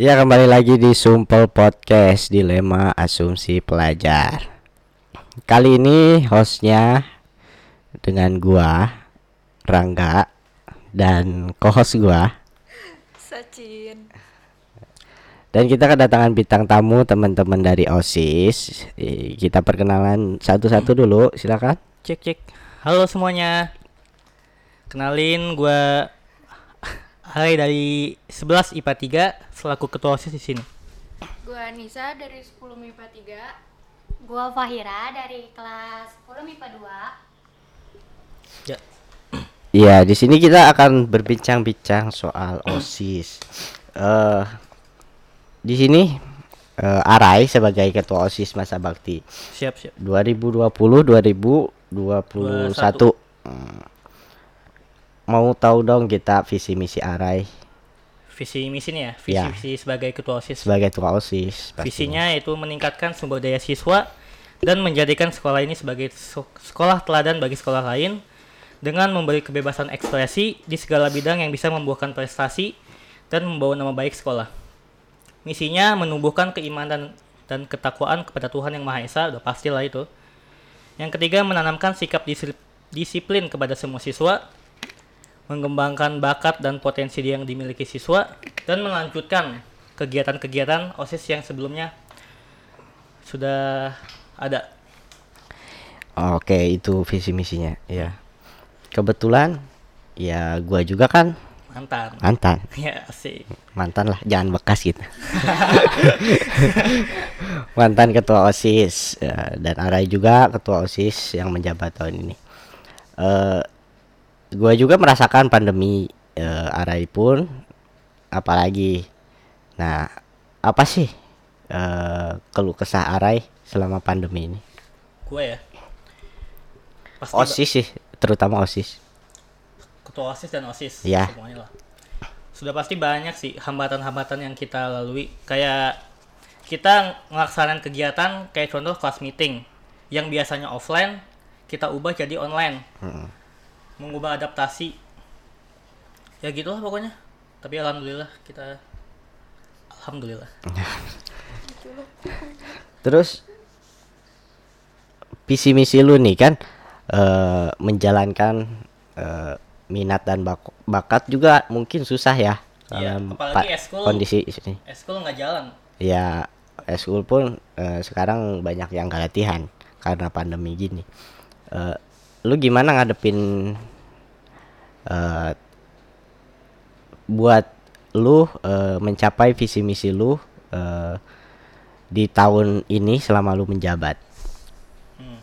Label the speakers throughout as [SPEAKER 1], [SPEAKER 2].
[SPEAKER 1] Ya kembali lagi di Sumpel Podcast Dilema Asumsi Pelajar Kali ini hostnya dengan gua Rangga dan co-host gua
[SPEAKER 2] Sacin.
[SPEAKER 1] dan kita kedatangan bintang tamu teman-teman dari OSIS Kita perkenalan satu-satu dulu silakan
[SPEAKER 3] Cek cek. Halo semuanya. Kenalin gua Hai dari 11 IPA 3 selaku ketua OSIS di sini.
[SPEAKER 2] Gua Nisa dari 10 MIPA 3.
[SPEAKER 4] Gua Fahira dari kelas 10 MIPA 2.
[SPEAKER 3] Ya.
[SPEAKER 1] Iya di sini kita akan berbincang-bincang soal OSIS Eh Di sini eh, Arai sebagai ketua OSIS masa bakti
[SPEAKER 3] Siap siap.
[SPEAKER 1] 2020 2021 Hmm. Mau tahu dong kita visi misi Arai
[SPEAKER 3] Visi misinya ya, visi
[SPEAKER 1] Ya.
[SPEAKER 3] visi sebagai ketua OSIS.
[SPEAKER 1] sebagai ketua OSIS pastinya.
[SPEAKER 3] Visinya yaitu meningkatkan sumber daya siswa dan menjadikan sekolah ini sebagai sekolah teladan bagi sekolah lain dengan memberi kebebasan ekspresi di segala bidang yang bisa membuahkan prestasi dan membawa nama baik sekolah. Misinya menumbuhkan keimanan dan ketakwaan kepada Tuhan Yang Maha Esa, udah pastilah itu. Yang ketiga, menanamkan sikap disi- disiplin kepada semua siswa, mengembangkan bakat dan potensi yang dimiliki siswa, dan melanjutkan kegiatan-kegiatan OSIS yang sebelumnya sudah ada.
[SPEAKER 1] Oke itu visi misinya ya kebetulan ya gua juga kan
[SPEAKER 3] Mantan.
[SPEAKER 1] mantan
[SPEAKER 3] Ya, sih.
[SPEAKER 1] mantan lah jangan bekas gitu mantan ketua osis ya, dan Arai juga ketua osis yang menjabat tahun ini eh gua juga merasakan pandemi eh, Arai pun apalagi nah apa sih eh keluh kesah Arai selama pandemi ini
[SPEAKER 3] Gue ya. Pasti
[SPEAKER 1] osis sih terutama osis
[SPEAKER 3] ketua OSIS dan OSIS
[SPEAKER 1] Iya.
[SPEAKER 3] semuanya lah. Sudah pasti banyak sih hambatan-hambatan yang kita lalui. Kayak kita melaksanakan kegiatan kayak contoh kelas meeting yang biasanya offline kita ubah jadi online. Mengubah adaptasi. Ya gitulah pokoknya. Tapi alhamdulillah kita alhamdulillah.
[SPEAKER 1] Terus visi misi lu nih kan eh, menjalankan eh, minat dan bak- bakat juga mungkin susah ya
[SPEAKER 3] Iya, apalagi
[SPEAKER 1] pa-
[SPEAKER 3] eskul.
[SPEAKER 1] kondisi ini.
[SPEAKER 3] Eskul nggak jalan.
[SPEAKER 1] Ya eskul pun eh, sekarang banyak yang gak latihan karena pandemi gini. Eh, lu gimana ngadepin eh, buat lu eh, mencapai visi misi lu eh, di tahun ini selama lu menjabat?
[SPEAKER 3] Hmm.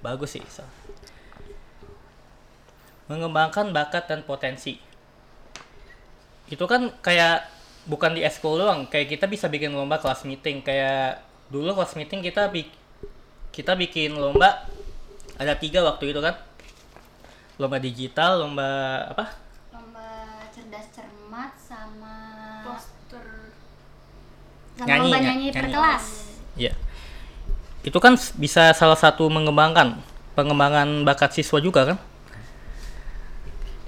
[SPEAKER 3] Bagus sih. So. Mengembangkan bakat dan potensi. Itu kan kayak bukan di eskul doang, kayak kita bisa bikin lomba kelas meeting kayak dulu kelas meeting kita bi- kita bikin lomba ada tiga waktu itu kan lomba digital lomba apa
[SPEAKER 4] Lomba cerdas cermat sama
[SPEAKER 2] Poster.
[SPEAKER 4] sama
[SPEAKER 3] Nyanyi,
[SPEAKER 4] lomba
[SPEAKER 3] ny-
[SPEAKER 4] nyanyi per
[SPEAKER 3] nyanyi.
[SPEAKER 4] kelas.
[SPEAKER 3] ya itu kan bisa salah satu mengembangkan pengembangan bakat siswa juga kan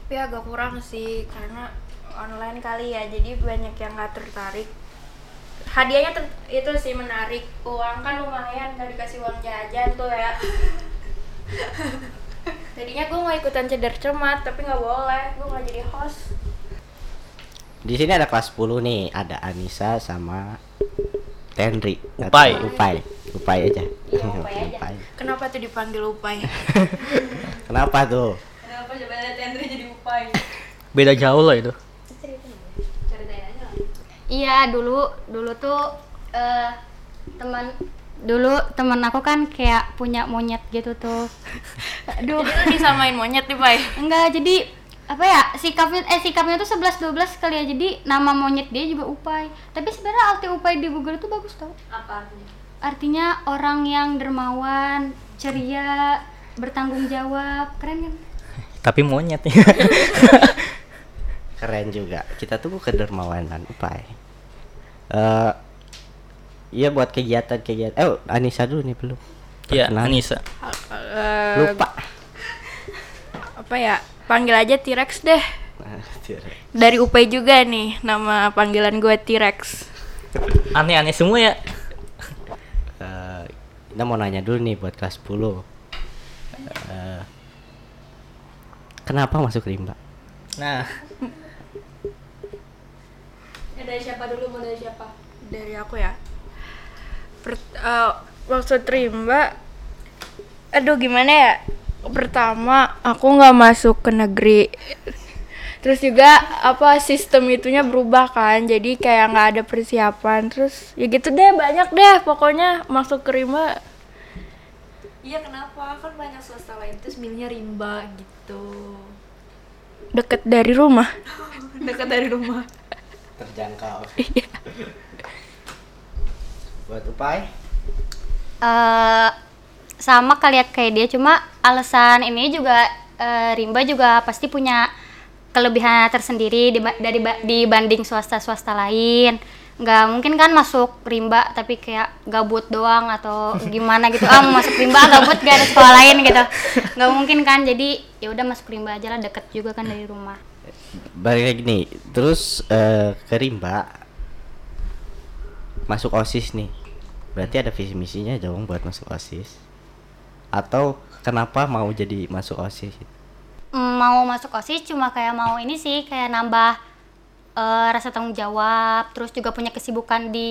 [SPEAKER 2] Tapi agak kurang sih karena online kali ya. Jadi banyak yang nggak tertarik. Hadiahnya ter- itu sih menarik. Uang kan lumayan nggak dikasih uang jajan tuh ya. Jadinya gue mau ikutan cedar cermat tapi nggak boleh. Gue nggak jadi host.
[SPEAKER 1] Di sini ada kelas 10 nih, ada Anissa sama Tenri.
[SPEAKER 3] Upai.
[SPEAKER 1] Upai. Upai aja.
[SPEAKER 4] Iya, Upai aja.
[SPEAKER 2] Kenapa tuh dipanggil upai?
[SPEAKER 1] Kenapa tuh?
[SPEAKER 2] Kenapa coba lihat Henry jadi upai?
[SPEAKER 3] beda jauh lah itu.
[SPEAKER 4] Iya, dulu dulu tuh eh teman dulu teman aku kan kayak punya monyet gitu tuh. Aduh.
[SPEAKER 2] Jadi lu disamain monyet nih, Pai.
[SPEAKER 4] Enggak, jadi apa ya sikapnya eh sikapnya tuh 11 12 kali ya jadi nama monyet dia juga upai tapi sebenarnya arti upai di Google itu bagus tau
[SPEAKER 2] Apa artinya?
[SPEAKER 4] artinya orang yang dermawan ceria bertanggung jawab keren kan
[SPEAKER 3] tapi monyet
[SPEAKER 1] Keren juga. Kita tunggu kedermawanan Upai. Eh Iya buat kegiatan-kegiatan. Eh Anissa dulu nih belum.
[SPEAKER 3] Iya. Anissa.
[SPEAKER 2] Eh,
[SPEAKER 1] Lupa.
[SPEAKER 2] apa ya? Panggil aja T-Rex deh.
[SPEAKER 1] Nah,
[SPEAKER 2] Dari UP juga nih nama panggilan gue T-Rex.
[SPEAKER 3] Aneh-aneh semua ya.
[SPEAKER 1] Eh, kita mau nanya dulu nih buat kelas 10 Eh, kenapa masuk rimba
[SPEAKER 3] Nah,
[SPEAKER 2] dari siapa dulu mau dari siapa? Dari aku ya. Per- eh, maksud rimba, aduh gimana ya? Pertama aku nggak masuk ke negeri. Terus juga apa sistem itunya berubah kan, jadi kayak nggak ada persiapan. Terus ya gitu deh banyak deh pokoknya masuk ke rimba.
[SPEAKER 5] Iya kenapa? Kan banyak swasta lain terus milihnya rimba gitu.
[SPEAKER 2] Deket dari rumah.
[SPEAKER 5] Dekat dari rumah.
[SPEAKER 1] terjangkau buat upai?
[SPEAKER 4] Eh sama kalian kayak dia cuma alasan ini juga eh, Rimba juga pasti punya kelebihan tersendiri dari ba- dibanding swasta-swasta lain. Nggak mungkin kan masuk Rimba tapi kayak gabut doang atau gimana gitu. Ah mau masuk Rimba gabut gak ada sekolah lain gitu. Nggak mungkin kan jadi ya udah masuk Rimba aja lah deket juga kan dari rumah.
[SPEAKER 1] Balik lagi nih terus eh, ke rimba. Masuk osis nih berarti ada visi misinya dong buat masuk osis atau kenapa mau jadi masuk osis
[SPEAKER 4] Mm, mau masuk osis cuma kayak mau ini sih kayak nambah eh, rasa tanggung jawab terus juga punya kesibukan di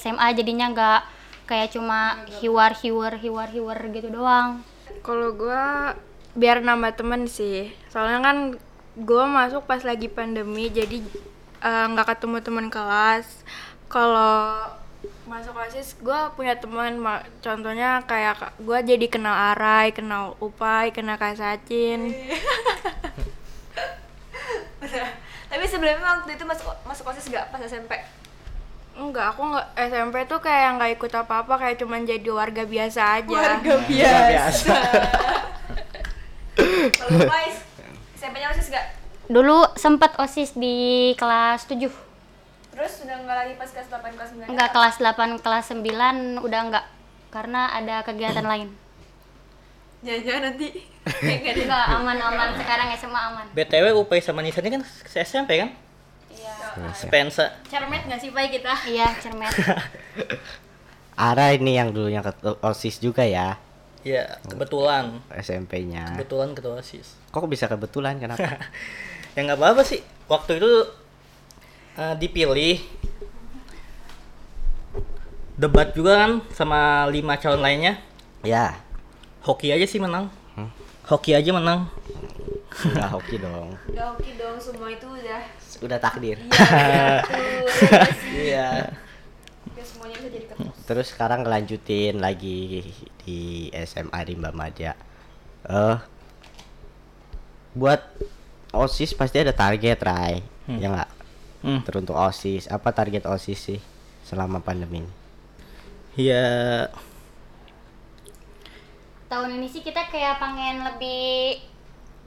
[SPEAKER 4] SMA jadinya nggak kayak cuma hiwar hiwar hiwar hiwar gitu doang
[SPEAKER 2] Kalau gua biar nambah temen sih. Soalnya kan gua masuk pas lagi pandemi jadi eh, nggak ketemu teman kelas. Kalau masuk OSIS gua punya teman ma- contohnya kayak ka- gua jadi kenal Arai, kenal Upai, kenal Kak Sacin.
[SPEAKER 5] Tapi sebelumnya waktu itu masuk masuk osis gak pas SMP?
[SPEAKER 2] Enggak, aku nggak SMP tuh kayak nggak ikut apa-apa, kayak cuman jadi warga biasa aja.
[SPEAKER 5] Warga biasa. Kalau SMP-nya osis gak?
[SPEAKER 4] dulu sempat osis di kelas 7
[SPEAKER 5] Terus udah nggak lagi pas kelas 8 kelas 9?
[SPEAKER 4] enggak kelas 8 kelas 9 udah enggak karena ada kegiatan lain
[SPEAKER 5] Jangan-jangan nanti
[SPEAKER 4] enggak aman-aman sekarang SMA aman
[SPEAKER 3] BTW UPI sama Nisa ini kan SMP kan?
[SPEAKER 4] iya
[SPEAKER 3] Spensa.
[SPEAKER 2] Cermet nggak sih, Pai kita?
[SPEAKER 4] iya cermet
[SPEAKER 1] Ara ini yang dulunya ketua osis juga ya
[SPEAKER 3] Ya, kebetulan.
[SPEAKER 1] SMP-nya
[SPEAKER 3] Kebetulan ketua OSIS.
[SPEAKER 1] kok bisa kebetulan kenapa
[SPEAKER 3] ya nggak apa-apa sih. Waktu itu eh, dipilih debat juga kan sama lima calon lainnya.
[SPEAKER 1] ya
[SPEAKER 3] Hoki aja sih menang.
[SPEAKER 1] Hmm.
[SPEAKER 3] Hoki aja menang.
[SPEAKER 1] nggak hoki dong
[SPEAKER 5] Udah oke dong, semua itu udah
[SPEAKER 1] udah takdir
[SPEAKER 3] Iya.
[SPEAKER 5] ya semuanya bisa jadi ketua.
[SPEAKER 1] terus sekarang ngelanjutin lagi di SMA Rimba Madya eh buat osis pasti ada target Rai
[SPEAKER 3] Hmm.
[SPEAKER 1] ya nggak
[SPEAKER 3] Hmm.
[SPEAKER 1] teruntuk osis apa target osis sih selama pandemi ini?
[SPEAKER 3] Ya,
[SPEAKER 4] tahun ini sih kita kayak pengen lebih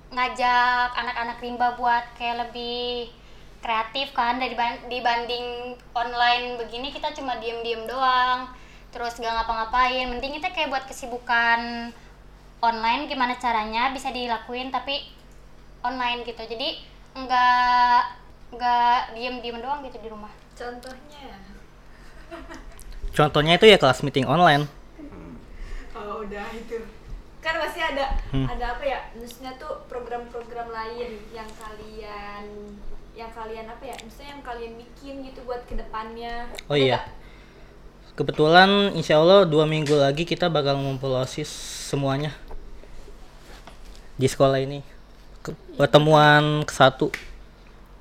[SPEAKER 4] ngajak anak-anak rimba buat kayak lebih kreatif kan dari dibanding online begini kita cuma diem-diem doang terus gak ngapa-ngapain. Mending kita kayak buat kesibukan online gimana caranya bisa dilakuin tapi online gitu. Jadi nggak nggak diem-diem doang gitu di rumah.
[SPEAKER 5] Contohnya?
[SPEAKER 3] Contohnya itu ya kelas meeting online.
[SPEAKER 5] Oh udah itu. Kan pasti ada
[SPEAKER 3] Hmm.
[SPEAKER 5] ada apa ya? Maksudnya tuh program-program lain yang kalian yang kalian apa ya? Maksudnya yang kalian bikin gitu buat ke depannya
[SPEAKER 3] Oh iya. Kebetulan insya Allah dua minggu lagi kita bakal ngumpul OSIS semuanya. Di sekolah ini. Ke- Pertemuan ke satu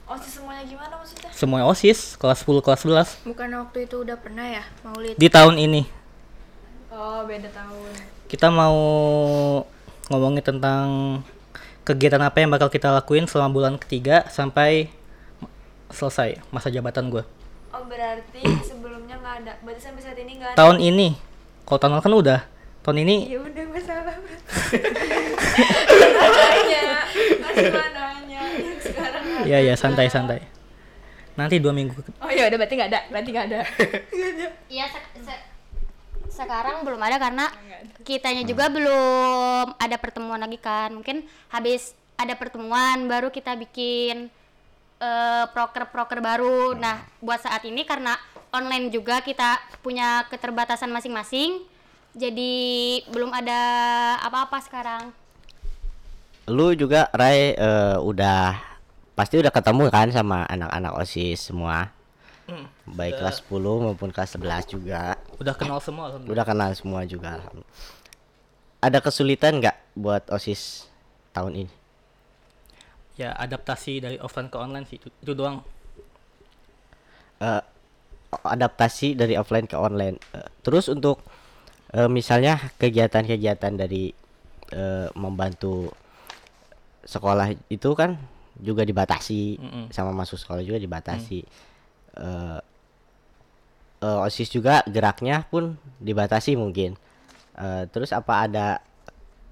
[SPEAKER 5] osis semuanya gimana maksudnya
[SPEAKER 3] semua OSIS kelas 10 kelas 11
[SPEAKER 2] Bukan waktu itu udah pernah ya, Maulid?
[SPEAKER 3] di tahun ini.
[SPEAKER 5] oh beda tahun
[SPEAKER 3] Kita mau ngomongin tentang kegiatan apa yang bakal kita lakuin selama bulan ketiga sampai selesai masa jabatan gue.
[SPEAKER 5] oh berarti sebelumnya nggak ada berarti sampai saat ini nggak ada
[SPEAKER 3] Tahun ini, kalau tahun lalu kan udah. Tahun ini
[SPEAKER 5] ya udah masalah nanya masih yang sekarang nggak
[SPEAKER 3] ya ya santai santai. Nanti dua minggu
[SPEAKER 5] oh ya udah berarti nggak ada berarti nggak ada
[SPEAKER 4] Iya se- se- sekarang belum ada karena kitanya juga belum ada pertemuan lagi kan. Mungkin habis ada pertemuan baru kita bikin eh, proker-proker baru. Nah, buat saat ini karena online juga kita punya keterbatasan masing-masing. Jadi belum ada apa-apa sekarang.
[SPEAKER 1] Lu juga Rai eh, udah pasti udah ketemu kan sama anak-anak OSIS semua.
[SPEAKER 3] Hmm,
[SPEAKER 1] Baik
[SPEAKER 3] udah-
[SPEAKER 1] kelas 10 maupun kelas 11 juga.
[SPEAKER 3] Udah kenal semua.
[SPEAKER 1] Udah kenal semua juga. Ada kesulitan nggak buat OSIS tahun ini?
[SPEAKER 3] Ya adaptasi dari offline ke online sih itu, itu doang.
[SPEAKER 1] eh, adaptasi dari offline ke online. Eh, terus untuk eh, misalnya kegiatan-kegiatan dari eh, membantu sekolah itu kan juga dibatasi
[SPEAKER 3] Mm-mm.
[SPEAKER 1] sama masuk sekolah juga dibatasi. Eh, eh, OSIS juga geraknya pun dibatasi mungkin. Eh, terus apa ada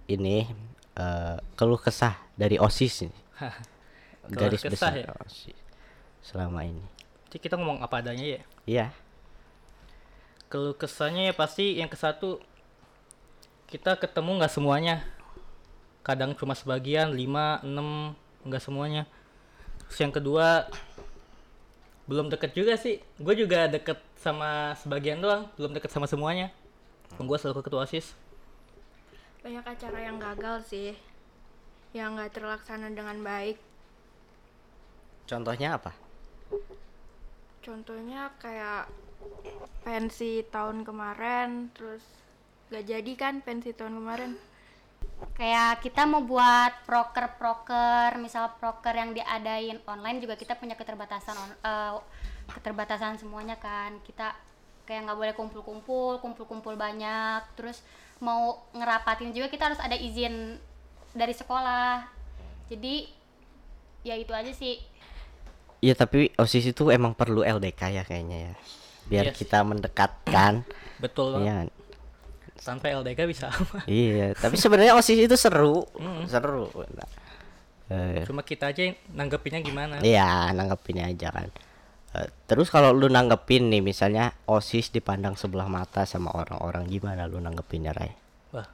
[SPEAKER 1] ini eh, keluh kesah dari OSIS?
[SPEAKER 3] Keluh
[SPEAKER 1] Garis
[SPEAKER 3] kesah
[SPEAKER 1] besar
[SPEAKER 3] ya?
[SPEAKER 1] OSIS selama ini.
[SPEAKER 3] Jadi kita ngomong apa adanya ya.
[SPEAKER 1] Iya.
[SPEAKER 3] Kalau kesannya ya pasti yang ke satu kita ketemu nggak semuanya. Kadang cuma sebagian, 5, 6, nggak semuanya. Terus yang kedua belum deket juga sih. Gue juga deket sama sebagian doang, belum deket sama semuanya. Gue selalu ketua OSIS.
[SPEAKER 2] banyak acara yang gagal sih yang nggak terlaksana dengan baik
[SPEAKER 1] Contohnya apa?
[SPEAKER 2] contohnya kayak pensi tahun kemarin terus gak jadi kan pensi tahun kemarin
[SPEAKER 4] Kayak kita mau buat proker-proker, misal proker yang diadain online juga kita punya keterbatasan on- eh, keterbatasan semuanya kan. Kita kayak nggak boleh kumpul-kumpul, kumpul-kumpul banyak. Terus mau ngerapatin juga kita harus ada izin dari sekolah. Jadi ya itu aja sih.
[SPEAKER 1] Iya tapi OSIS itu emang perlu LDK ya kayaknya ya Biar
[SPEAKER 3] Iya sih.
[SPEAKER 1] kita mendekatkan
[SPEAKER 3] Betul banget.
[SPEAKER 1] Iya
[SPEAKER 3] Tanpa LDK bisa apa?
[SPEAKER 1] Iya tapi sebenarnya OSIS itu seru Seru Nah, eh,
[SPEAKER 3] Cuma kita aja yang nanggepinnya gimana.
[SPEAKER 1] Iya nanggepin aja kan Eh, Terus kalau lu nanggepin nih misalnya OSIS dipandang sebelah mata sama orang-orang gimana lu nanggepinnya Ray?
[SPEAKER 3] Wah.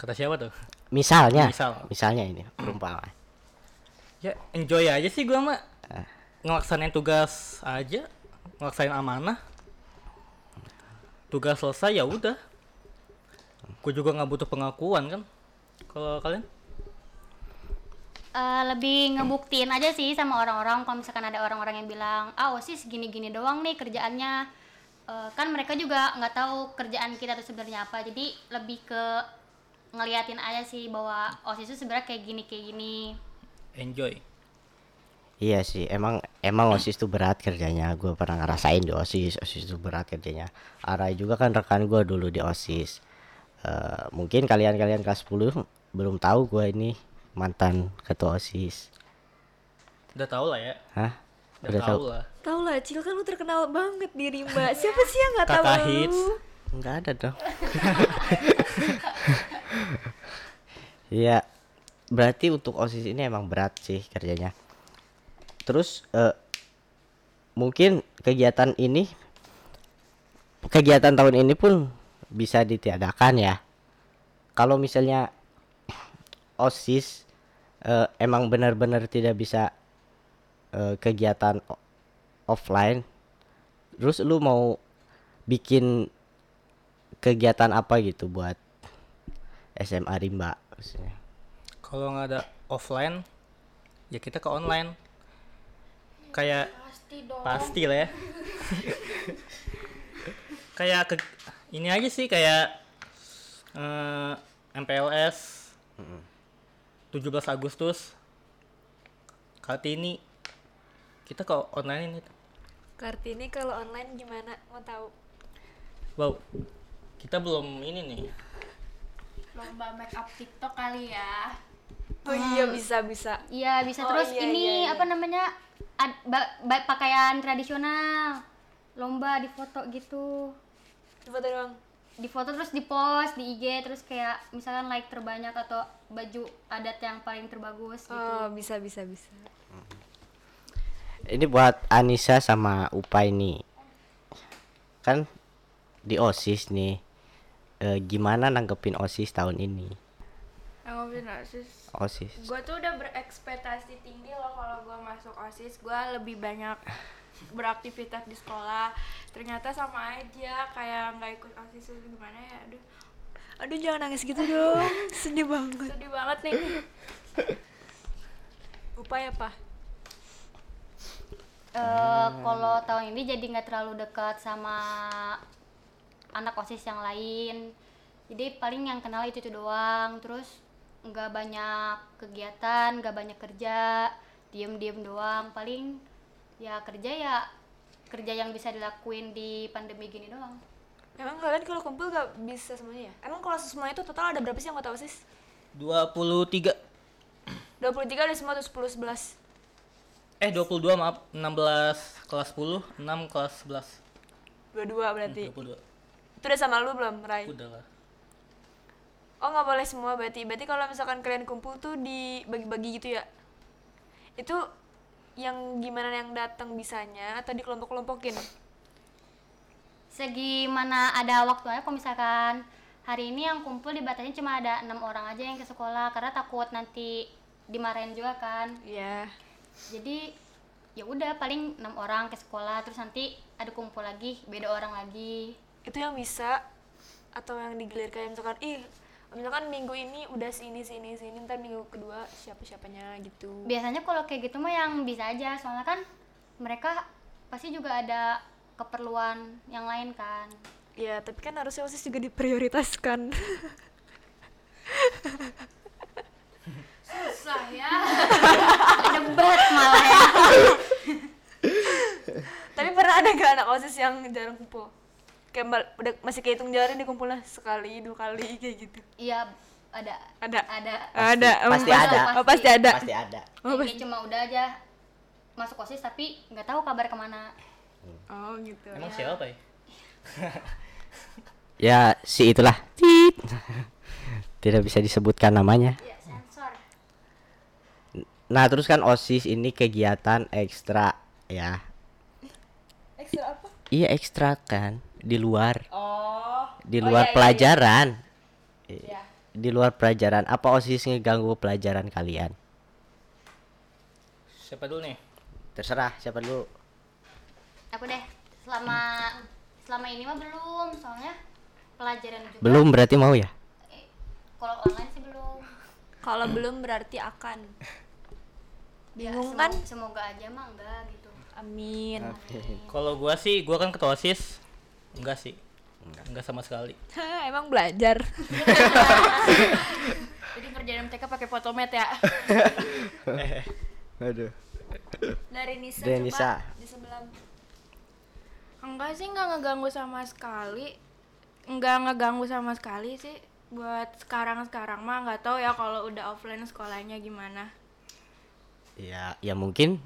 [SPEAKER 3] Kata siapa tuh?
[SPEAKER 1] Misalnya
[SPEAKER 3] Misal.
[SPEAKER 1] Misalnya ini perumpamaan
[SPEAKER 3] Ya enjoy aja sih gua mah.
[SPEAKER 1] Ah.
[SPEAKER 3] Ngelaksanain tugas aja, ngelaksanain amanah. Tugas selesai ya udah. Gue juga nggak butuh pengakuan kan. Kalau kalian?
[SPEAKER 4] Eh, lebih ngebuktiin aja sih sama orang-orang kalau misalkan ada orang-orang yang bilang ah osis gini-gini doang nih kerjaannya Eh, kan mereka juga nggak tahu kerjaan kita tuh sebenarnya apa jadi lebih ke ngeliatin aja sih bahwa osis itu sebenarnya kayak gini kayak gini
[SPEAKER 3] Enjoy.
[SPEAKER 1] Iya sih, emang emang OSIS itu berat kerjanya. Gue pernah ngerasain di OSIS, OSIS itu berat kerjanya. Arai juga kan rekan gue dulu di OSIS. Eh, mungkin kalian-kalian kelas 10 belum tahu gue ini mantan ketua OSIS.
[SPEAKER 3] Udah tau lah ya.
[SPEAKER 1] Hah?
[SPEAKER 3] Udah,
[SPEAKER 1] Udah
[SPEAKER 3] tahu
[SPEAKER 1] tahu?
[SPEAKER 3] lah.
[SPEAKER 5] Tau lah, Cil kan lu terkenal banget di Rimba. Siapa sih yang nggak tahu
[SPEAKER 3] Kakak
[SPEAKER 5] lu?
[SPEAKER 3] hits.
[SPEAKER 1] Enggak ada dong. Iya. Berarti untuk OSIS ini emang berat sih kerjanya. Terus eh, mungkin kegiatan ini kegiatan tahun ini pun bisa ditiadakan ya. Kalau misalnya OSIS eh, emang benar-benar tidak bisa eh, kegiatan offline, terus lu mau bikin kegiatan apa gitu buat SMA Rimba.
[SPEAKER 3] Kalau nggak ada offline, ya kita ke online. Kayak
[SPEAKER 2] pasti dong
[SPEAKER 3] pasti lah ya. kayak ke, ini aja sih kayak eh, MPLS 17 Agustus Kartini kita ke online ini
[SPEAKER 5] Kartini kalau online gimana? Mau tahu?
[SPEAKER 3] wow kita belum ini nih
[SPEAKER 2] lomba make up TikTok kali ya
[SPEAKER 5] Oh iya bisa bisa.
[SPEAKER 4] iya bisa
[SPEAKER 5] Oh,
[SPEAKER 4] terus
[SPEAKER 5] iya,
[SPEAKER 4] ini
[SPEAKER 5] iya, iya.
[SPEAKER 4] apa namanya ad- ba- ba- pakaian tradisional lomba di foto gitu
[SPEAKER 5] Foto doang.
[SPEAKER 4] di foto terus di post di IG terus kayak misalkan like terbanyak atau baju adat yang paling terbagus gitu.
[SPEAKER 5] Oh bisa bisa bisa.
[SPEAKER 1] Ini buat Anissa sama Upa ini. Kan di OSIS nih. Eh, gimana nanggepin OSIS tahun ini?
[SPEAKER 2] Tanggapin osis.
[SPEAKER 1] osis
[SPEAKER 2] Gue tuh udah berekspektasi tinggi loh kalau gue masuk osis. Gue lebih banyak beraktivitas di sekolah. Ternyata sama aja kayak nggak ikut osis itu gimana ya? Aduh,
[SPEAKER 5] Aduh jangan nangis gitu dong. Sedih banget.
[SPEAKER 2] sedih banget nih.
[SPEAKER 5] Upaya apa?
[SPEAKER 4] Eh, kalau tahun ini jadi nggak terlalu dekat sama anak osis yang lain jadi paling yang kenal itu itu doang terus nggak banyak kegiatan nggak banyak kerja diem diem doang paling ya kerja ya kerja yang bisa dilakuin di pandemi gini doang
[SPEAKER 5] Emang kalian kalau kumpul gak bisa semuanya ya? Emang kalau semuanya itu total ada berapa sih anggota OSIS?
[SPEAKER 3] 23
[SPEAKER 5] 23 ada semua tuh 10 11.
[SPEAKER 3] eh 22 maaf 16 kelas 10 6 kelas 11
[SPEAKER 5] Dua-dua berarti.
[SPEAKER 3] 22
[SPEAKER 5] Itu udah sama lu belum, Rai?
[SPEAKER 3] udah lah
[SPEAKER 5] Oh nggak boleh semua berarti. Berarti kalau misalkan kalian kumpul tuh dibagi-bagi gitu ya? Itu yang gimana yang datang bisanya atau dikelompok-kelompokin?
[SPEAKER 4] segi mana ada waktunya kalau misalkan hari ini yang kumpul dibatasi cuma ada enam orang aja yang ke sekolah karena takut nanti dimarahin juga kan
[SPEAKER 5] Iya.
[SPEAKER 4] jadi ya udah paling enam orang ke sekolah terus nanti ada kumpul lagi beda orang lagi
[SPEAKER 5] Itu yang bisa atau yang digilir kayak misalkan ih misalkan minggu ini udah sini sini sini ntar minggu kedua siapa siapanya gitu.
[SPEAKER 4] Biasanya kalau kayak gitu mah yang bisa aja soalnya kan mereka pasti juga ada keperluan yang lain kan.
[SPEAKER 5] Ya tapi kan harusnya osis juga diprioritaskan.
[SPEAKER 2] Susah ya.
[SPEAKER 4] debat malah ya.
[SPEAKER 5] Tapi pernah ada gak anak osis yang jarang kumpul kayak udah masih kehitung jari dikumpulnya sekali dua kali kayak gitu.
[SPEAKER 4] Iya ada.
[SPEAKER 5] Ada?
[SPEAKER 4] ada.
[SPEAKER 5] Ada.
[SPEAKER 1] Pasti
[SPEAKER 5] emang
[SPEAKER 1] ada.
[SPEAKER 5] oh pasti ada.
[SPEAKER 1] Pasti ada.
[SPEAKER 5] Oh,
[SPEAKER 4] ini cuma udah aja masuk osis tapi nggak tahu kabar ke mana.
[SPEAKER 5] Oh gitu.
[SPEAKER 3] Emang siapa ya?
[SPEAKER 1] Ya si itulah. Tit. tidak bisa disebutkan namanya.
[SPEAKER 4] Ya sensor.
[SPEAKER 1] Nah terus kan osis ini kegiatan ekstra ya.
[SPEAKER 5] Ekstra apa
[SPEAKER 1] iya ekstra kan? Di luar.
[SPEAKER 5] Oh.
[SPEAKER 1] Di
[SPEAKER 5] Oh,
[SPEAKER 1] luar
[SPEAKER 5] iya, iya,
[SPEAKER 1] pelajaran.
[SPEAKER 5] Iya.
[SPEAKER 1] di luar pelajaran. Apa osis ngeganggu pelajaran kalian?
[SPEAKER 3] Siapa dulu nih?
[SPEAKER 1] Terserah siapa dulu.
[SPEAKER 4] Aku deh. Selama selama ini mah belum. Soalnya pelajaran juga
[SPEAKER 1] belum berarti mau ya?
[SPEAKER 4] Eh, kalau online sih belum.
[SPEAKER 5] Kalau belum berarti akan.
[SPEAKER 4] Ya,
[SPEAKER 5] bingung
[SPEAKER 4] semoga,
[SPEAKER 5] kan?
[SPEAKER 4] semoga aja mah enggak gitu
[SPEAKER 5] amin.
[SPEAKER 3] Kalau gua sih gua kan ketua osis enggak sih. Enggak, sama sekali.
[SPEAKER 5] Emang belajar.
[SPEAKER 2] Jadi ngerjain MTK pakai fotomet ya.
[SPEAKER 1] aduh.
[SPEAKER 5] Dari Nisa
[SPEAKER 1] Dari
[SPEAKER 5] coba.
[SPEAKER 1] Nisa.
[SPEAKER 5] di sebelah.
[SPEAKER 2] Enggak sih nggak ngeganggu sama sekali. Nggak ngeganggu sama sekali sih. Buat sekarang-sekarang mah nggak tahu ya kalau udah offline sekolahnya gimana.
[SPEAKER 1] ya ya mungkin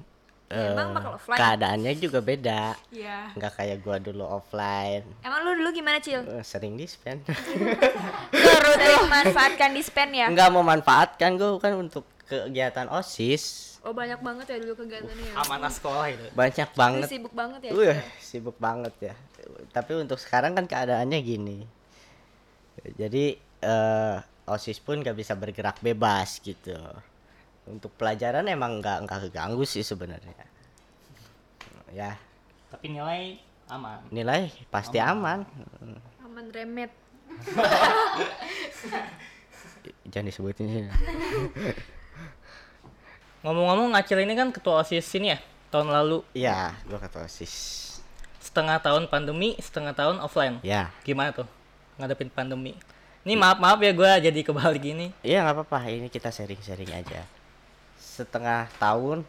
[SPEAKER 5] Ya, emang bakal offline.
[SPEAKER 1] keadaannya juga beda.
[SPEAKER 5] Ya
[SPEAKER 1] nggak kayak gua dulu offline.
[SPEAKER 5] Emang lu dulu gimana cil?
[SPEAKER 1] Eh, sering di spend
[SPEAKER 5] terus manfaatkan dispen ya?
[SPEAKER 1] Nggak memanfaatkan gua kan untuk kegiatan osis.
[SPEAKER 5] Oh banyak banget ya dulu kegiatannya ya?
[SPEAKER 3] Amanah sekolah itu.
[SPEAKER 1] Banyak
[SPEAKER 5] Lu
[SPEAKER 1] banget.
[SPEAKER 5] sibuk banget ya?
[SPEAKER 1] Wih, sibuk banget ya. Tapi untuk sekarang kan keadaannya gini. Jadi eh OSIS pun gak bisa bergerak bebas gitu. Untuk pelajaran emang nggak nggak keganggu sih sebenarnya. Ya,
[SPEAKER 3] tapi nilai aman
[SPEAKER 1] nilai pasti aman. Hmm,
[SPEAKER 5] aman remet
[SPEAKER 1] Jangan disebutin sih.
[SPEAKER 3] ngomong-ngomong ngacil ini kan ketua osis ini ya tahun lalu
[SPEAKER 1] Iya, gua kata OSIS.
[SPEAKER 3] setengah tahun pandemi setengah tahun offline
[SPEAKER 1] Ya,
[SPEAKER 3] gimana tuh ngadepin pandemi ini maaf maaf ya gua jadi kebalik gini
[SPEAKER 1] iya nggak apa-apa. Ini kita sharing-sharing aja. Setengah tahun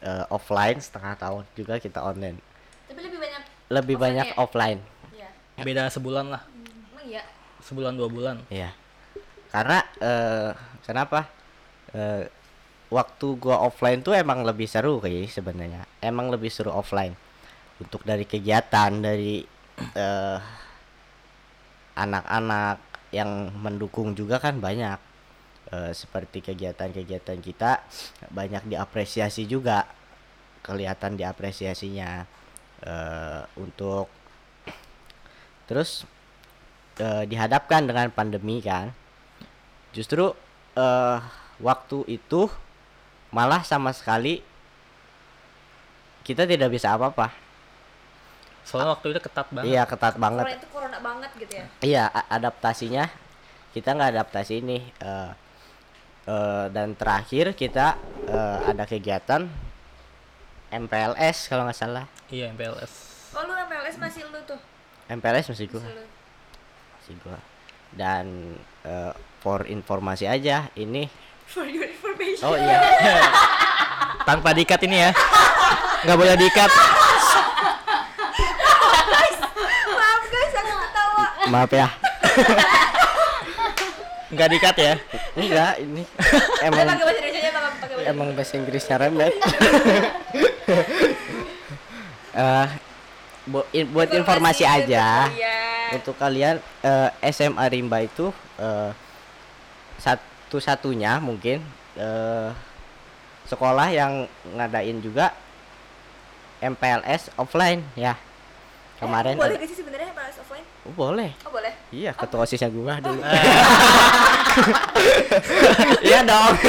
[SPEAKER 1] eh, offline, setengah tahun juga kita online.
[SPEAKER 5] tapi lebih banyak
[SPEAKER 1] Lebih
[SPEAKER 5] Offline
[SPEAKER 1] banyak
[SPEAKER 5] ya?
[SPEAKER 1] offline.
[SPEAKER 5] ya
[SPEAKER 3] beda sebulan lah
[SPEAKER 5] emang iya
[SPEAKER 3] sebulan dua bulan
[SPEAKER 1] Iya. Karena eh kenapa? Eh waktu gua offline tuh emang lebih seru kayak sebenarnya. Emang lebih seru offline. Untuk dari kegiatan dari eh anak-anak yang mendukung juga kan banyak. Eh seperti kegiatan-kegiatan kita banyak diapresiasi juga. Kelihatan diapresiasinya eh untuk terus eh, dihadapkan dengan pandemi kan justru eh waktu itu malah sama sekali kita tidak bisa apa-apa.
[SPEAKER 3] Soalnya waktu itu ketat banget.
[SPEAKER 1] Iya, ketat banget.
[SPEAKER 5] Corona itu corona banget gitu ya.
[SPEAKER 1] Iya, adaptasinya kita nggak adaptasi ini eh eh, dan terakhir kita eh, ada kegiatan MPLS kalau nggak salah.
[SPEAKER 3] Iya, MPLS.
[SPEAKER 5] Oh lu MLS masih lu tuh.
[SPEAKER 1] MPLS masih gua,
[SPEAKER 5] Masih
[SPEAKER 1] gua. Dan eh, for informasi aja ini
[SPEAKER 5] For your information.
[SPEAKER 1] Oh iya.
[SPEAKER 3] Tanpa diikat ini ya. Nggak boleh diikat.
[SPEAKER 5] Maaf guys, aku ketawa.
[SPEAKER 1] Maaf ya.
[SPEAKER 3] Nggak diikat ya.
[SPEAKER 1] Enggak, ini
[SPEAKER 5] Emang
[SPEAKER 1] emang
[SPEAKER 5] pakai bahasa Indonesia Bang, pakai bahasa
[SPEAKER 1] emang bahasa Inggrisnya remet. Eh bu- in- buat informasi aja untuk kalian eh, SMA Rimba itu eh, satu-satunya mungkin eh, sekolah yang ngadain juga MPLS offline ya. Kemarin
[SPEAKER 5] boleh gak sih?
[SPEAKER 1] Oh, boleh.
[SPEAKER 5] Oh boleh.
[SPEAKER 1] Iya, ketua OSISnya gua dulu.
[SPEAKER 3] Eh,
[SPEAKER 1] Iya dong.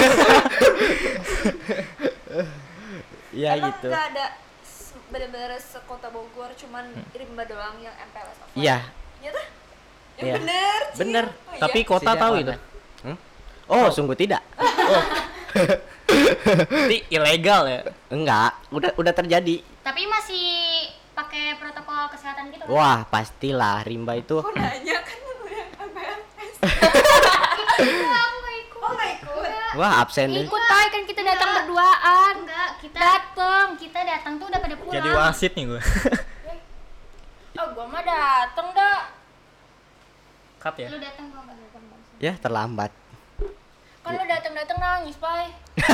[SPEAKER 1] Iya
[SPEAKER 5] Emang
[SPEAKER 1] gitu.
[SPEAKER 5] nggak ada bener-bener sekota Bogor, cuman Rimba doang yang MPLS.
[SPEAKER 1] Hmm. Iya,
[SPEAKER 5] Iya tuh? Yang
[SPEAKER 1] Iya.
[SPEAKER 5] bener. Cil.
[SPEAKER 1] Bener.
[SPEAKER 5] Oh, iya.
[SPEAKER 3] Tapi kota
[SPEAKER 1] Sejak
[SPEAKER 3] tahu
[SPEAKER 1] mana?
[SPEAKER 3] itu.
[SPEAKER 1] Hmm? Oh, sungguh tidak.
[SPEAKER 3] Itu ilegal ya.
[SPEAKER 1] Enggak, udah udah terjadi.
[SPEAKER 4] Tapi masih pakai protokol kesehatan gitu kan?
[SPEAKER 1] Wah, pastilah Rimba itu
[SPEAKER 5] Kok nanya kan lu yang
[SPEAKER 4] aku nggak ikut.
[SPEAKER 5] Oh ikut?
[SPEAKER 1] wah absen deh.
[SPEAKER 2] Ikut tay kan kita datang berduaan.
[SPEAKER 4] Enggak, kita
[SPEAKER 2] Dateng.
[SPEAKER 4] kita datang tuh udah pada pulang.
[SPEAKER 3] Jadi wasit nih gue.
[SPEAKER 2] Oh, gua mah dateng dah.
[SPEAKER 3] Cut ya.
[SPEAKER 4] Lu datang gua enggak datang.
[SPEAKER 1] Ya, terlambat.
[SPEAKER 2] Kan lu dateng-dateng nangis, Pai.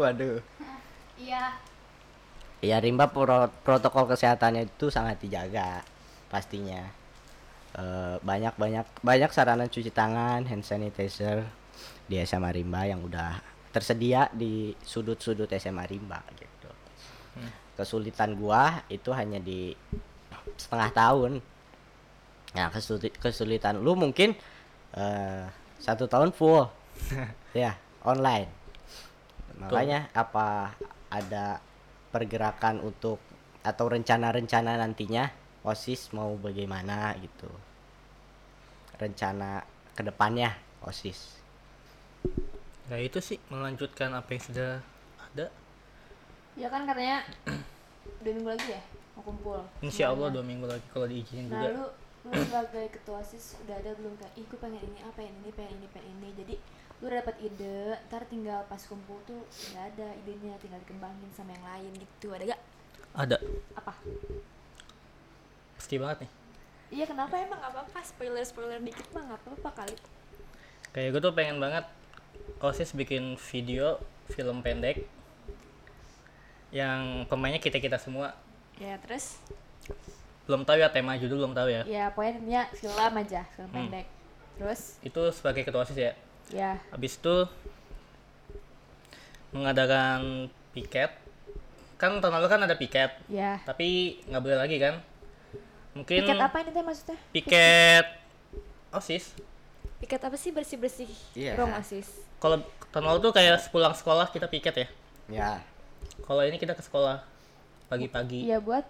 [SPEAKER 1] Waduh.
[SPEAKER 4] Iya.
[SPEAKER 1] Ya Rimba pro- protokol kesehatannya itu sangat dijaga pastinya. Eh, banyak banyak banyak sarana cuci tangan, hand sanitizer di SMA Rimba yang udah tersedia di sudut-sudut SMA Rimba gitu. Kesulitan gua itu hanya di setengah tahun. Nah, kesuli- kesulitan lu mungkin eh, satu tahun full. ya, online. Makanya apa ada pergerakan untuk atau rencana-rencana nantinya OSIS mau bagaimana gitu. Rencana ke depannya OSIS.
[SPEAKER 3] Nah itu sih melanjutkan apa yang sudah ada.
[SPEAKER 5] Ya kan katanya dua minggu lagi ya mau kumpul.
[SPEAKER 3] Insya Allah dua minggu lagi kalau diizinin
[SPEAKER 5] Nah
[SPEAKER 3] juga.
[SPEAKER 5] lu lu sebagai ketua sis udah ada belum kayak ih gue pengen ini apa pengen ini pengen ini pengen ini jadi lu udah dapat ide ntar tinggal pas kumpul tuh nggak ada idenya tinggal dikembangin sama yang lain gitu. Ada gak
[SPEAKER 3] Ada.
[SPEAKER 5] apa?
[SPEAKER 3] Pasti banget nih.
[SPEAKER 5] iya kenapa? Emang nggak apa-apa. Spoiler spoiler dikit mah nggak apa-apa kali.
[SPEAKER 3] Kayak gue tuh pengen banget OSIS bikin video film pendek yang pemainnya kita kita semua.
[SPEAKER 5] Ya terus?
[SPEAKER 3] Belum tahu ya tema judul belum tahu ya.
[SPEAKER 5] Ya pokoknya film aja film
[SPEAKER 3] Hmm.
[SPEAKER 5] pendek. Terus?
[SPEAKER 3] Itu sebagai ketua osis ya
[SPEAKER 5] ya.
[SPEAKER 3] Habis itu mengadakan piket. Kan tahun lalu kan ada piket.
[SPEAKER 5] Ya.
[SPEAKER 3] Tapi nggak boleh lagi kan? Mungkin
[SPEAKER 5] piket apa ini teh maksudnya?
[SPEAKER 3] Piket osis.
[SPEAKER 5] Piket apa sih? Bersih bersih
[SPEAKER 1] Iya.
[SPEAKER 5] ruang osis.
[SPEAKER 3] Kalau tahun lalu tuh kayak sepulang sekolah kita piket ya?
[SPEAKER 1] Ya,
[SPEAKER 3] kalau ini kita ke sekolah pagi-pagi.
[SPEAKER 5] Iya buat?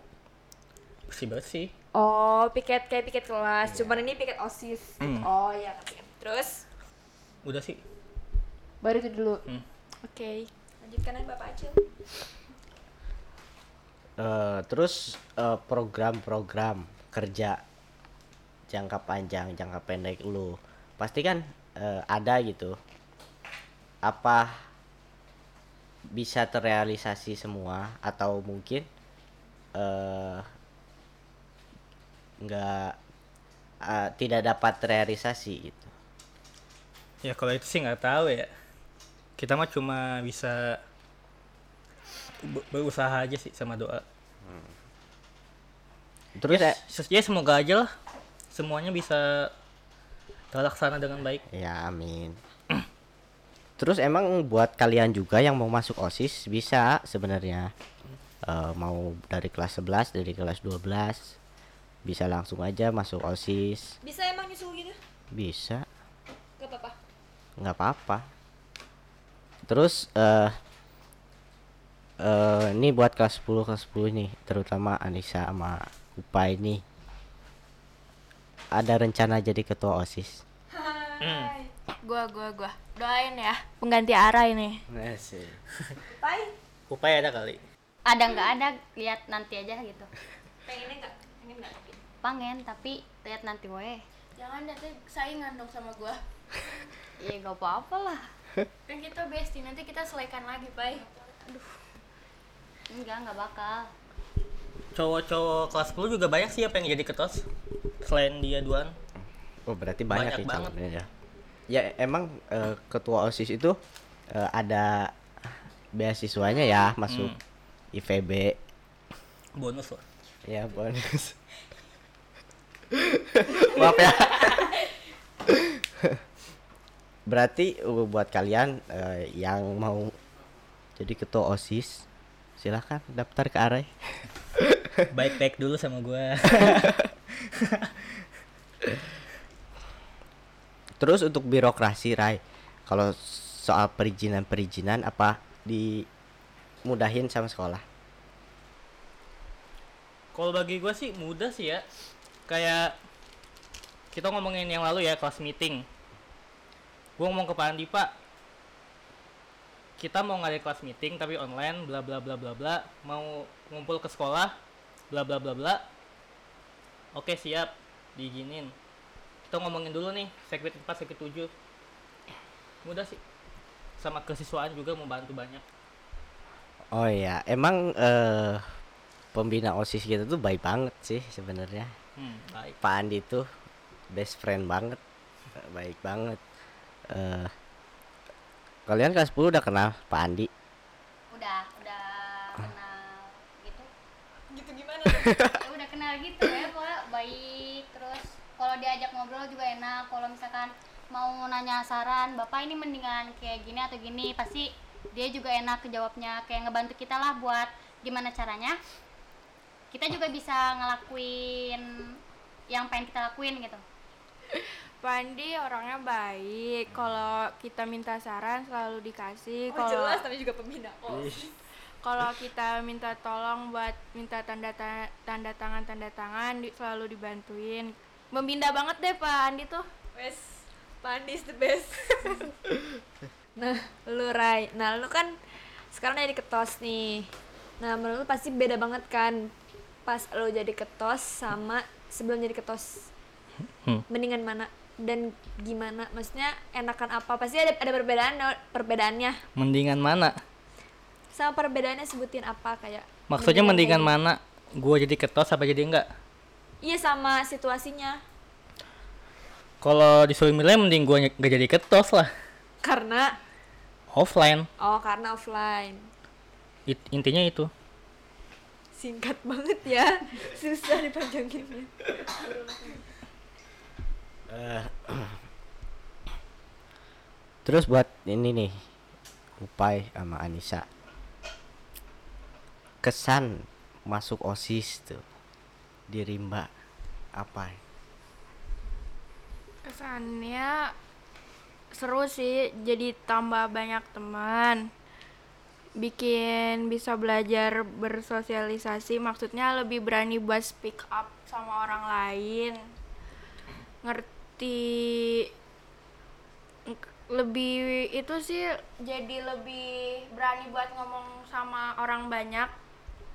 [SPEAKER 3] Bersih bersih
[SPEAKER 5] oh piket kayak piket kelas. Cuman ini piket osis.
[SPEAKER 3] Hmm.
[SPEAKER 5] oh ya terus
[SPEAKER 3] udah sih
[SPEAKER 5] baru itu dulu
[SPEAKER 3] Hmm.
[SPEAKER 5] oke lanjutkan aja bapak Acil
[SPEAKER 1] eh, terus eh, program-program kerja jangka panjang, jangka pendek lu pasti kan eh, ada gitu. Apa bisa terrealisasi semua atau mungkin eh nggak eh, tidak dapat terrealisasi gitu.
[SPEAKER 3] Ya kalau itu sih nggak tahu ya. Kita mah cuma bisa be- berusaha aja sih sama doa.
[SPEAKER 1] Terus? Eh,
[SPEAKER 3] Ses- ya semoga aja lah. Semuanya bisa terlaksana dengan baik.
[SPEAKER 1] Ya amin. Terus emang buat kalian juga yang mau masuk OSIS bisa sebenarnya. Eh, mau dari kelas 11, dari kelas 12 bisa langsung aja masuk OSIS.
[SPEAKER 5] bisa emang nyusul gitu?
[SPEAKER 1] Bisa. Nggak apa-apa. Terus eh eh ini buat kelas 10 kelas 10 nih terutama Anissa sama Upa ini. Ada rencana jadi ketua osis.
[SPEAKER 3] Hmm.
[SPEAKER 2] Gua gua gua. Doain ya pengganti arah ini.
[SPEAKER 3] Upaya ada kali.
[SPEAKER 4] ada nggak ada lihat nanti aja gitu.
[SPEAKER 5] Pengennya nggak? Pengen nggak?
[SPEAKER 4] Pengen tapi lihat nanti weh
[SPEAKER 2] Jangan nanti saingan dong sama gua.
[SPEAKER 4] ya nggak apa-apa lah
[SPEAKER 2] Kan kita bestie nanti kita selaikan lagi, Pai.
[SPEAKER 4] enggak nggak bakal
[SPEAKER 3] Cowok-cowok kelas 10 juga banyak sih apa yang jadi ketos selain dia duaan.
[SPEAKER 1] oh berarti banyak,
[SPEAKER 3] Banyak
[SPEAKER 1] ya
[SPEAKER 3] banget.
[SPEAKER 1] calonnya ya ya emang eh, ketua osis itu eh, ada beasiswanya ya masuk
[SPEAKER 3] Hmm.
[SPEAKER 1] IVB
[SPEAKER 3] Bonus loh.
[SPEAKER 1] ya bonus maaf ya berarti uh, buat kalian eh, yang mau jadi ketua osis silahkan daftar ke Arai
[SPEAKER 3] Baik-baik dulu sama gua.
[SPEAKER 1] terus untuk birokrasi Rai kalau soal perizinan perizinan apa dimudahin sama sekolah
[SPEAKER 3] Kalau bagi gua sih mudah sih ya. Kayak kita ngomongin yang lalu ya kelas meeting. Gua ngomong ke Pak Andi, Pak. Kita mau ngadain kelas meeting tapi online bla bla bla bla bla, mau ngumpul ke sekolah bla bla bla bla. Oke, siap. Diizinin. Kita ngomongin dulu nih, segmen 4, segmen 7. Mudah sih. Sama kesiswaan juga membantu banyak.
[SPEAKER 1] oh ya emang eh, pembina osis kita tuh baik banget sih sebenarnya
[SPEAKER 3] Hmm, baik.
[SPEAKER 1] Pak Andi tuh best friend banget baik banget eh. Kalian kelas 10 udah kenal Pak Andi?
[SPEAKER 4] Udah udah kenal gitu.
[SPEAKER 5] Gitu gimana?
[SPEAKER 4] Ya udah kenal gitu ya pokoknya baik. Terus kalau diajak ngobrol juga enak. Kalau misalkan mau nanya saran bapak ini mendingan kayak gini atau gini? Pasti dia juga enak kejawabnya kayak ngebantu kita lah buat gimana caranya kita juga bisa ngelakuin yang pengen kita lakuin gitu
[SPEAKER 2] Pandi orangnya baik. Kalau kita minta saran selalu dikasih.
[SPEAKER 5] oh
[SPEAKER 2] Kalau
[SPEAKER 5] jelas tapi juga pembina oh
[SPEAKER 2] kalau kita minta tolong buat minta tanda ta- tanda tangan tanda tangan di- selalu dibantuin. Membina banget deh Pak Andi tuh.
[SPEAKER 5] wes Pandi is the best nah lu Rai nah lu kan sekarang jadi ketos nih nah menurut lu pasti beda banget kan pas lu jadi ketos sama sebelum jadi ketos
[SPEAKER 3] Hmm.
[SPEAKER 5] mendingan mana dan gimana maksudnya enakan apa pasti ada ada perbedaan perbedaannya
[SPEAKER 3] Mendingan mana?
[SPEAKER 5] sama perbedaannya sebutin apa kayak
[SPEAKER 3] Maksudnya mendingan
[SPEAKER 5] kayak
[SPEAKER 3] mana? Gua jadi ketos apa jadi enggak?
[SPEAKER 5] iya sama situasinya
[SPEAKER 3] Kalau disuruh milih mending gua ny- nggak jadi ketos lah.
[SPEAKER 5] karena
[SPEAKER 3] Offline.
[SPEAKER 5] oh karena offline
[SPEAKER 3] It- intinya itu.
[SPEAKER 5] singkat banget ya susah dipanjanginnya
[SPEAKER 1] terus buat ini nih Upai sama Anissa kesan masuk osis tuh di Rimba apa
[SPEAKER 2] Kesannya seru sih. Jadi tambah banyak teman. Bikin bisa belajar bersosialisasi. Maksudnya lebih berani buat speak up sama orang lain. Ngerti ng- lebih itu sih jadi lebih berani buat ngomong sama orang banyak.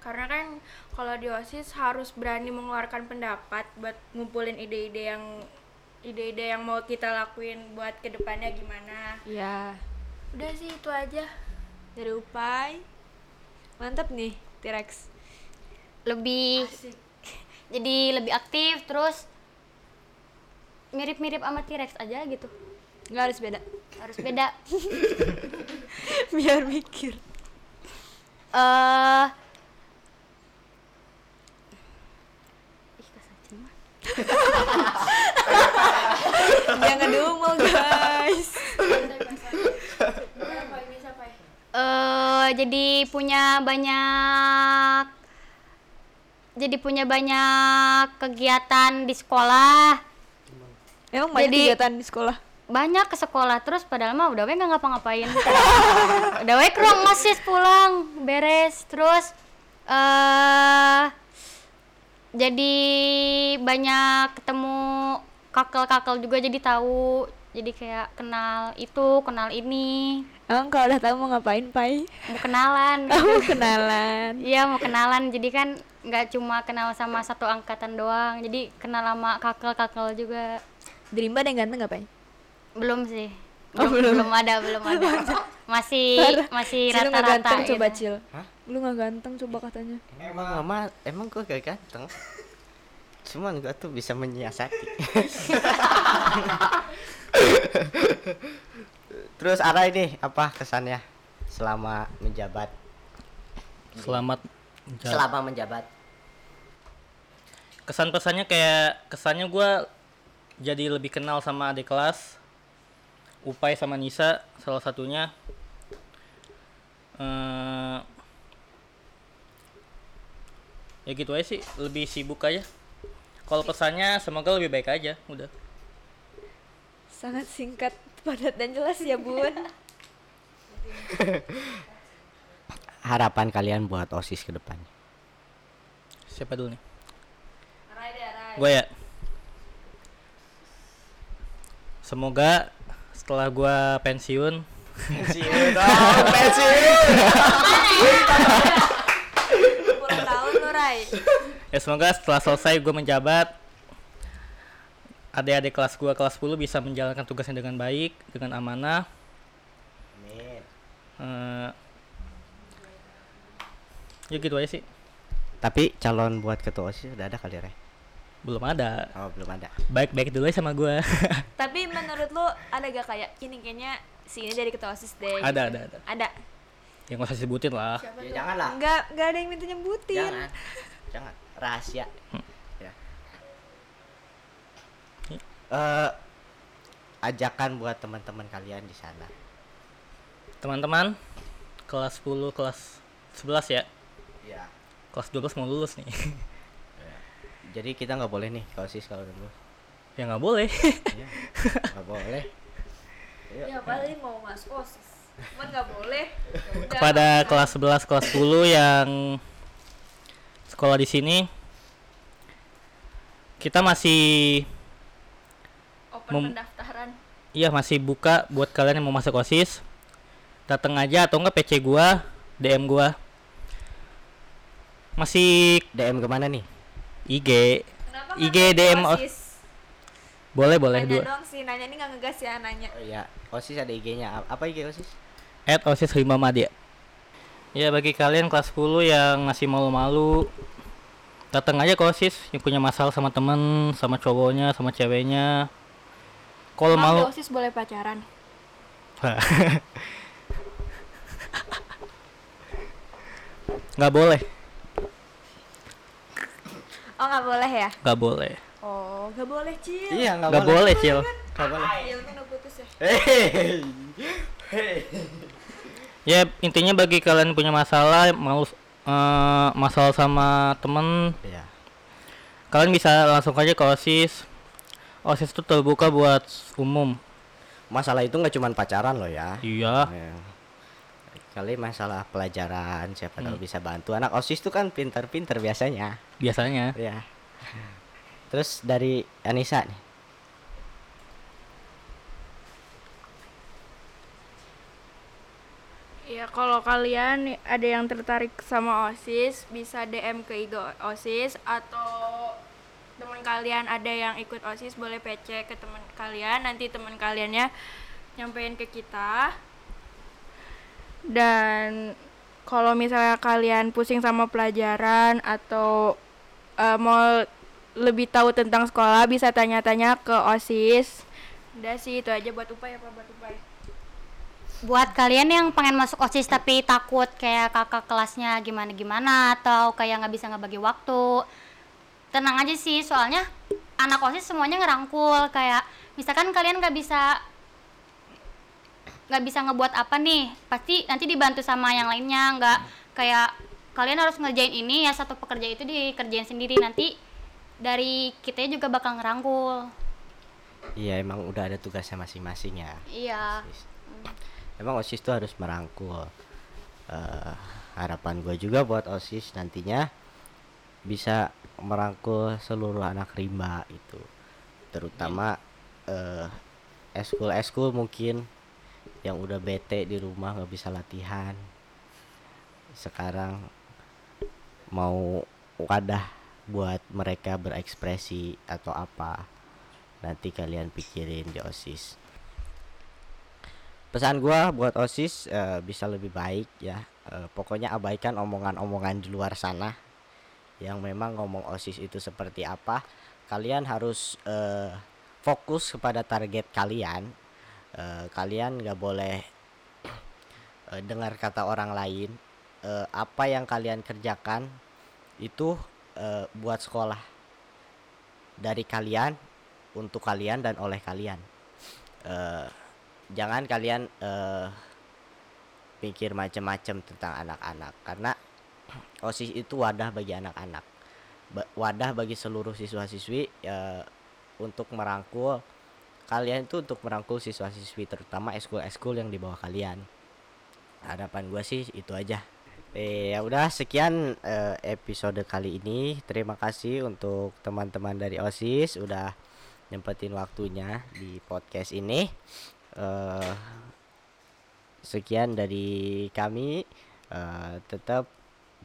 [SPEAKER 2] Karena kan kalau di osis harus berani mengeluarkan pendapat buat ngumpulin ide-ide yang ide-ide yang mau kita lakuin buat ke depannya gimana.
[SPEAKER 5] Ya
[SPEAKER 2] udah sih itu aja.
[SPEAKER 5] Dari Upai mantap nih T-Rex.
[SPEAKER 4] Lebih jadi lebih aktif terus mirip-mirip sama T-Rex aja gitu.
[SPEAKER 5] Nggak harus beda.
[SPEAKER 4] Harus beda.
[SPEAKER 5] Biar mikir.
[SPEAKER 4] Eh ih kasacin mah
[SPEAKER 5] jangan diumel guys.
[SPEAKER 4] Eh jadi punya banyak jadi punya banyak kegiatan di sekolah
[SPEAKER 5] emang banyak
[SPEAKER 4] Jadi-
[SPEAKER 5] kegiatan di sekolah?
[SPEAKER 4] Banyak ke sekolah terus padahal mah udah we nggak ngapa-ngapain. Udah we ruang osis pulang beres terus eh jadi banyak ketemu kakel-kakel juga jadi tahu. Jadi kayak kenal itu kenal ini.
[SPEAKER 5] Emang kalau udah tahu mau ngapain, Pai?
[SPEAKER 4] mau kenalan.
[SPEAKER 5] Kamu kenalan.
[SPEAKER 4] Iya mau kenalan, jadi kan nggak cuma kenal sama satu angkatan doang, jadi kenal sama kakel-kakel juga.
[SPEAKER 5] Rimba ada yang ganteng gak, Pai?
[SPEAKER 4] Belum sih,
[SPEAKER 5] Oh,
[SPEAKER 4] belum,
[SPEAKER 5] belum.
[SPEAKER 4] belum ada, belum ada. Masih masih rata-rata.
[SPEAKER 5] ganteng
[SPEAKER 4] gitu.
[SPEAKER 5] coba, Cil.
[SPEAKER 1] Hah?
[SPEAKER 5] Lu gak ganteng coba katanya.
[SPEAKER 1] Emang mama, emang gue gak ganteng. Cuman gue tuh bisa menyiasati. Terus Ara ini apa kesannya selama menjabat?
[SPEAKER 3] Selamat menja-
[SPEAKER 1] Selama menjabat.
[SPEAKER 3] kesan pesannya kayak kesannya gua jadi lebih kenal sama adik kelas Upai sama Nisa salah satunya. Eh ya gitu aja sih lebih sibuk aja. Kalau pesannya semoga lebih baik aja udah.
[SPEAKER 5] Sangat singkat, padat dan jelas ya, Bun.
[SPEAKER 1] Harapan kalian buat OSIS ke depannya.
[SPEAKER 3] siapa dulu nih? Gue ya semoga setelah gua pensiun
[SPEAKER 1] Pensiun dong, pensiun.
[SPEAKER 5] Lu, Rai.
[SPEAKER 3] ya semoga setelah selesai gue menjabat adik-adik kelas gua kelas 10 bisa menjalankan tugasnya dengan baik dengan amanah
[SPEAKER 1] Amin.
[SPEAKER 3] Eh, ya gitu aja sih
[SPEAKER 1] Tapi calon buat ketua OSIS udah ada kali Re?
[SPEAKER 3] Belum ada
[SPEAKER 1] Oh, belum ada.
[SPEAKER 3] baik-baik dulu aja sama gua
[SPEAKER 5] Tapi menurut lu ada gak kayak ini kayaknya si ini jadi ketua OSIS deh.
[SPEAKER 3] ada
[SPEAKER 5] gitu.
[SPEAKER 3] ada ada
[SPEAKER 5] Ada.
[SPEAKER 3] yang gak usah disebutin lah
[SPEAKER 1] Ya jangan lah.
[SPEAKER 5] Enggak, enggak ada yang minta nyebutin.
[SPEAKER 1] Jangan. Jangan. Rahasia. Ya. Eh ajakan buat teman-teman kalian di sana.
[SPEAKER 3] teman-teman kelas 10 kelas 11 ya
[SPEAKER 1] Ya.
[SPEAKER 3] kelas 12 mau lulus nih
[SPEAKER 1] Jadi kita nggak boleh nih kalau OSIS kalau dulu.
[SPEAKER 3] ya nggak boleh
[SPEAKER 1] Ya. Nggak boleh.
[SPEAKER 5] Ya paling mau masuk OSIS. Cuman enggak boleh. Udah.
[SPEAKER 3] kepada kelas 11 kelas 10 yang sekolah di sini kita masih
[SPEAKER 2] Open
[SPEAKER 3] Mem-
[SPEAKER 2] pendaftaran.
[SPEAKER 3] iya masih buka buat kalian yang mau masuk OSIS datang aja atau enggak PC gua DM gua masih
[SPEAKER 1] DM ke mana nih?
[SPEAKER 3] IG
[SPEAKER 5] Kenapa
[SPEAKER 3] IG, DM.
[SPEAKER 5] OSIS?
[SPEAKER 3] boleh boleh
[SPEAKER 5] Nanya
[SPEAKER 3] dua
[SPEAKER 5] doang sih, nanya ini nggak ngegas ya nanya.
[SPEAKER 1] Oh iya, OSIS ada IG-nya. Apa IG OSIS?
[SPEAKER 3] at OSIS Rimba Madya ya bagi kalian kelas 10 yang masih malu-malu datang aja ke OSIS yang punya masalah sama temen sama cowoknya sama ceweknya kalau malu
[SPEAKER 2] di OSIS boleh pacaran?
[SPEAKER 3] nggak boleh
[SPEAKER 5] Oh nggak boleh ya?
[SPEAKER 3] nggak boleh
[SPEAKER 5] Oh nggak boleh Cil.
[SPEAKER 1] Iya,
[SPEAKER 3] nggak boleh cil
[SPEAKER 1] Nggak boleh.
[SPEAKER 5] Ya untung udah putus ya.
[SPEAKER 1] Hei. Hei.
[SPEAKER 3] ya intinya bagi kalian punya masalah malu eh, masalah sama temen
[SPEAKER 1] Iya.
[SPEAKER 3] kalian bisa langsung aja ke OSIS OSIS itu terbuka buat umum
[SPEAKER 1] Masalah itu nggak cuma pacaran loh ya.
[SPEAKER 3] iya
[SPEAKER 1] Ya. Kali masalah pelajaran siapa tahu
[SPEAKER 3] Hmm.
[SPEAKER 1] bisa bantu. Anak OSIS tuh kan pinter-pinter biasanya.
[SPEAKER 3] biasanya
[SPEAKER 1] Ya. Terus dari Anissa nih.
[SPEAKER 2] Ya kalau kalian ada yang tertarik sama OSIS bisa DM ke IG OSIS atau teman kalian ada yang ikut OSIS boleh PC ke teman kalian nanti teman kaliannya nyampein ke kita dan kalau misalnya kalian pusing sama pelajaran atau eh, mau lebih tahu tentang sekolah bisa tanya-tanya ke OSIS. Udah sih itu aja buat upaya apa buat upaya
[SPEAKER 4] buat kalian yang pengen masuk osis tapi takut kayak kakak kelasnya gimana gimana atau kayak nggak bisa ngebagi waktu tenang aja sih. Soalnya anak osis semuanya ngerangkul. Kayak misalkan kalian nggak bisa nggak bisa ngebuat apa nih. Pasti nanti dibantu sama yang lainnya nggak kayak kalian harus ngerjain ini ya satu pekerja itu dikerjain sendiri. Nanti dari kita juga bakal ngerangkul.
[SPEAKER 1] Iya emang udah ada tugasnya masing-masing ya.
[SPEAKER 4] iya.
[SPEAKER 1] OSIS. Emang OSIS tuh harus merangkul. Eh, harapan gue juga buat OSIS nantinya bisa merangkul seluruh anak rimba itu, terutama eh eskul eskul mungkin yang udah bete di rumah nggak bisa latihan. Sekarang mau wadah buat mereka berekspresi atau apa nanti kalian pikirin di OSIS. Pesan gua buat OSIS eh, bisa lebih baik ya. Eh, pokoknya abaikan omongan-omongan di luar sana yang memang ngomong OSIS itu seperti apa. Kalian harus eh, fokus kepada target kalian Eh, kalian nggak boleh eh, dengar kata orang lain. Eh, apa yang kalian kerjakan itu eh, buat sekolah dari kalian untuk kalian dan oleh kalian. Eh, jangan kalian eh pikir macam-macam tentang anak-anak. Karena OSIS itu wadah bagi anak-anak. Wadah bagi seluruh siswa-siswi eh, untuk merangkul kalian itu untuk merangkul siswa-siswi terutama eskul-eskul yang di bawah kalian. Harapan gua sih itu aja. Eh ya udah sekian eh, episode kali ini. Terima kasih untuk teman-teman dari OSIS udah nyempetin waktunya di podcast ini. Eh sekian dari kami. Tetap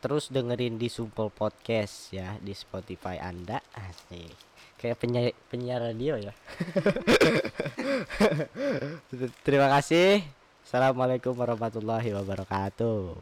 [SPEAKER 1] terus dengerin di Sumpel Podcast ya di Spotify Anda. Asik. Kayak penyiar penyiar radio ya. Terima kasih. Assalamualaikum warahmatullahi wabarakatuh